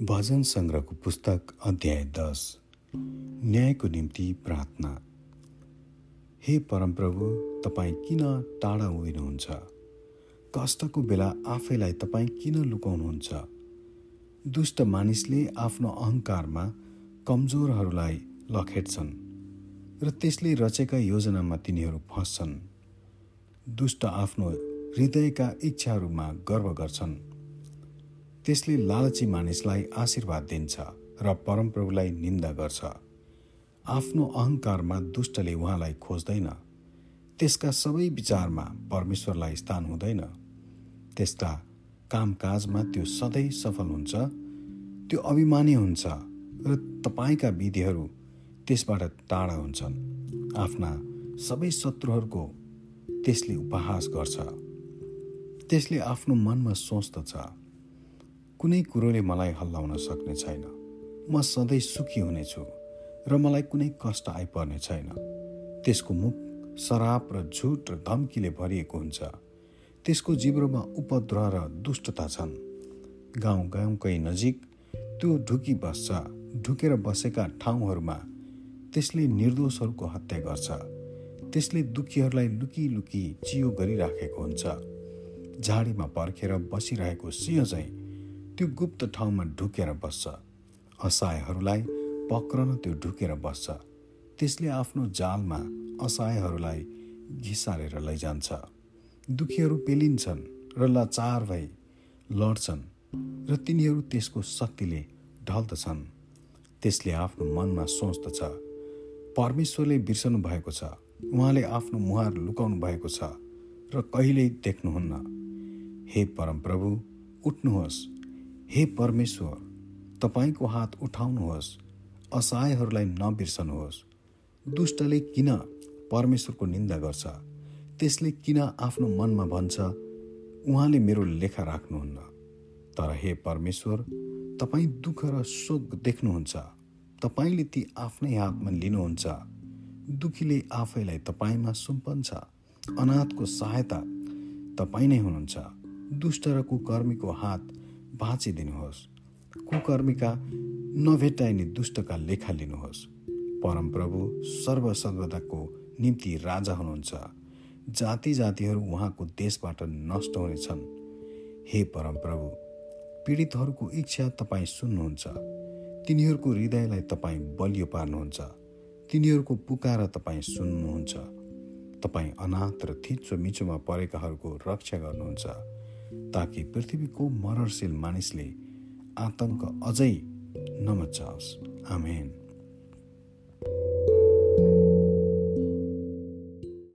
भजन सङ्ग्रहको पुस्तक अध्याय दस। न्यायको निम्ति प्रार्थना। हे परमप्रभु तपाईँ किन टाढा उभिनुहुन्छ कष्टको बेला आफैलाई तपाईँ किन लुकाउनुहुन्छ? दुष्ट मानिसले आफ्नो अहङ्कारमा कमजोरहरूलाई लखेट्छन् र त्यसले रचेका योजनामा तिनीहरू फस्छन्। दुष्ट आफ्नो हृदयका इच्छाहरूमा गर्व गर्छन्। त्यसले लालची मानिसलाई आशीर्वाद दिन्छ र परमप्रभुलाई निन्दा गर्छ। आफ्नो अहङ्कारमा दुष्टले उहाँलाई खोज्दैन। त्यसका सबै विचारमा परमेश्वरलाई स्थान हुँदैन। त्यस्ता कामकाजमा त्यो सधैँ सफल हुन्छ त्यो अभिमानी हुन्छ र तपाईँका विधिहरू त्यसबाट टाढा हुन्छन्। आफ्ना सबै शत्रुहरूको त्यसले उपहास गर्छ। त्यसले आफ्नो मनमा सोच्दछ कुनै कुरोले मलाई हल्लाउन सक्ने छैन। म सधैँ सुखी हुनेछु र मलाई कुनै कष्ट आइपर्ने छैन। त्यसको मुख सराप र झुट र धम्कीले भरिएको हुन्छ। त्यसको जिब्रोमा उपद्रव र दुष्टता छन्। गाउँ गाउँकै नजिक त्यो ढुकी बस्छ ढुकेर बसेका ठाउँहरूमा त्यसले निर्दोषहरूको हत्या गर्छ। त्यसले दुखीहरूलाई लुकी लुकी चियो गरिराखेको हुन्छ। झाडीमा पर्खेर बसिरहेको सिंह चाहिँ त्यो गुप्त ठाउँमा ढुकेर बस्छ। असहायहरूलाई पक्रन त्यो ढुकेर बस्छ। त्यसले आफ्नो जालमा असहायहरूलाई घिसारेर लैजान्छ। दुखीहरू पेलिन्छन् र लाचार भई लड्छन् र तिनीहरू त्यसको शक्तिले ढल्दछन्। त्यसले आफ्नो मनमा सोच्दछ परमेश्वरले बिर्सनु भएको छ। उहाँले आफ्नो मुहार लुकाउनु भएको छ। र कहिल्यै देख्नुहुन्न। हे परमप्रभु उठ्नुहोस्। हे परमेश्वर तपाईँको हात उठाउनुहोस् असहायहरूलाई नबिर्सनुहोस्। दुष्टले किन परमेश्वरको निन्दा गर्छ? त्यसले किन आफ्नो मनमा भन्छ उहाँले मेरो लेखा राख्नुहुन्न? तर हे परमेश्वर तपाईँ दुःख र शोक देख्नुहुन्छ। तपाईँले ती आफ्नै हातमा लिनुहुन्छ। दुखीले आफैलाई तपाईँमा सुम्पन्छ। अनाथको सहायता तपाईँ नै हुनुहुन्छ। दुष्ट र कुकर्मीको हात बाँचिदिनुहोस्। कुकर्मीका नभेटाइने दुष्टका लेखा लिनुहोस्। परमप्रभु सर्वसर्वदाको निम्ति राजा हुनुहुन्छ। जाति जातिहरू उहाँको देशबाट नष्ट हुनेछन्। हे परमप्रभु पीडितहरूको इच्छा तपाईँ सुन्नुहुन्छ। तिनीहरूको हृदयलाई तपाईँ बलियो पार्नुहुन्छ। तिनीहरूको पुकार तपाईँ सुन्नुहुन्छ। तपाईँ अनाथ र थिचो मिचोमा परेकाहरूको रक्षा गर्नुहुन्छ। ताकि पृथ्वीको मरणशील मानिसले आतंक अझै नमचाओस् आमेन।